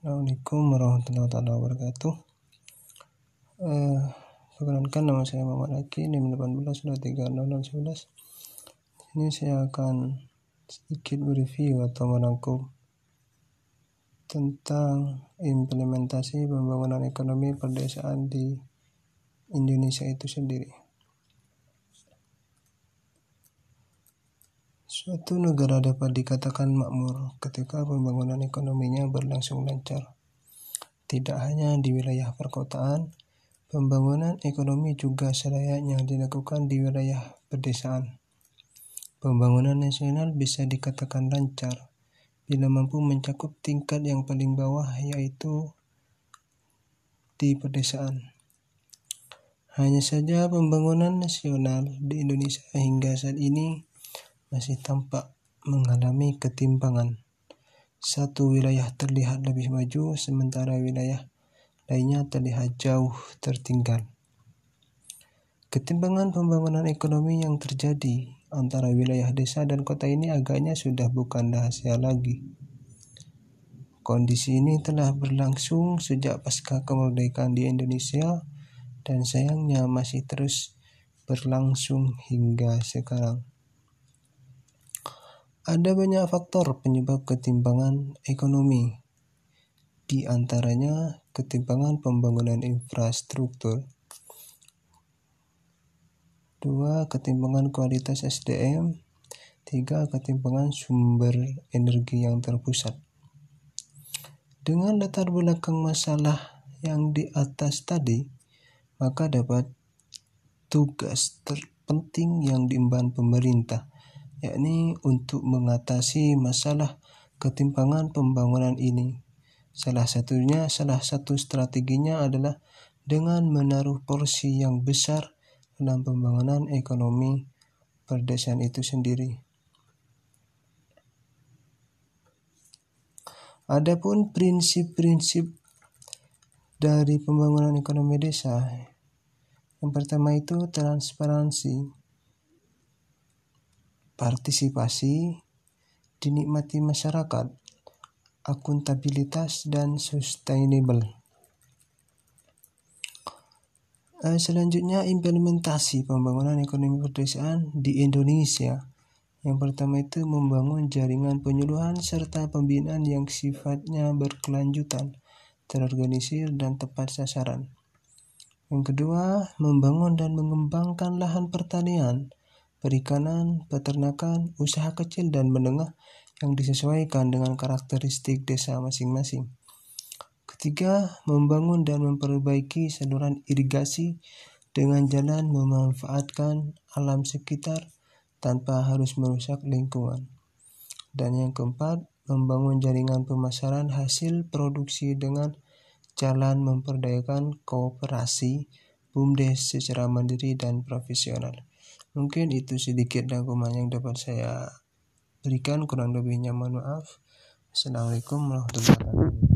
Assalamualaikum warahmatullahi wabarakatuh. Uh, perkenalkan nama saya Muhammad Aki, NIM 18230011. Ini saya akan sedikit mereview atau merangkum tentang implementasi pembangunan ekonomi perdesaan di Indonesia itu sendiri. Suatu negara dapat dikatakan makmur ketika pembangunan ekonominya berlangsung lancar. Tidak hanya di wilayah perkotaan, pembangunan ekonomi juga selayaknya dilakukan di wilayah pedesaan. Pembangunan nasional bisa dikatakan lancar bila mampu mencakup tingkat yang paling bawah yaitu di pedesaan. Hanya saja pembangunan nasional di Indonesia hingga saat ini masih tampak mengalami ketimpangan. Satu wilayah terlihat lebih maju, sementara wilayah lainnya terlihat jauh tertinggal. Ketimpangan pembangunan ekonomi yang terjadi antara wilayah desa dan kota ini agaknya sudah bukan rahasia lagi. Kondisi ini telah berlangsung sejak pasca kemerdekaan di Indonesia dan sayangnya masih terus berlangsung hingga sekarang. Ada banyak faktor penyebab ketimpangan ekonomi, di antaranya ketimpangan pembangunan infrastruktur. Dua, ketimpangan kualitas SDM. Tiga, ketimpangan sumber energi yang terpusat. Dengan latar belakang masalah yang di atas tadi, maka dapat tugas terpenting yang diemban pemerintah yakni untuk mengatasi masalah ketimpangan pembangunan ini. Salah satunya, salah satu strateginya adalah dengan menaruh porsi yang besar dalam pembangunan ekonomi perdesaan itu sendiri. Adapun prinsip-prinsip dari pembangunan ekonomi desa, yang pertama itu transparansi partisipasi dinikmati masyarakat, akuntabilitas, dan sustainable. Uh, selanjutnya implementasi pembangunan ekonomi perdesaan di Indonesia. Yang pertama itu membangun jaringan penyuluhan serta pembinaan yang sifatnya berkelanjutan, terorganisir dan tepat sasaran. Yang kedua, membangun dan mengembangkan lahan pertanian perikanan, peternakan, usaha kecil dan menengah yang disesuaikan dengan karakteristik desa masing-masing. Ketiga, membangun dan memperbaiki saluran irigasi dengan jalan memanfaatkan alam sekitar tanpa harus merusak lingkungan. Dan yang keempat, membangun jaringan pemasaran hasil produksi dengan jalan memperdayakan kooperasi BUMDes secara mandiri dan profesional. Mungkin itu sedikit rangkuman yang dapat saya berikan kurang lebihnya mohon maaf. Assalamualaikum warahmatullahi wabarakatuh.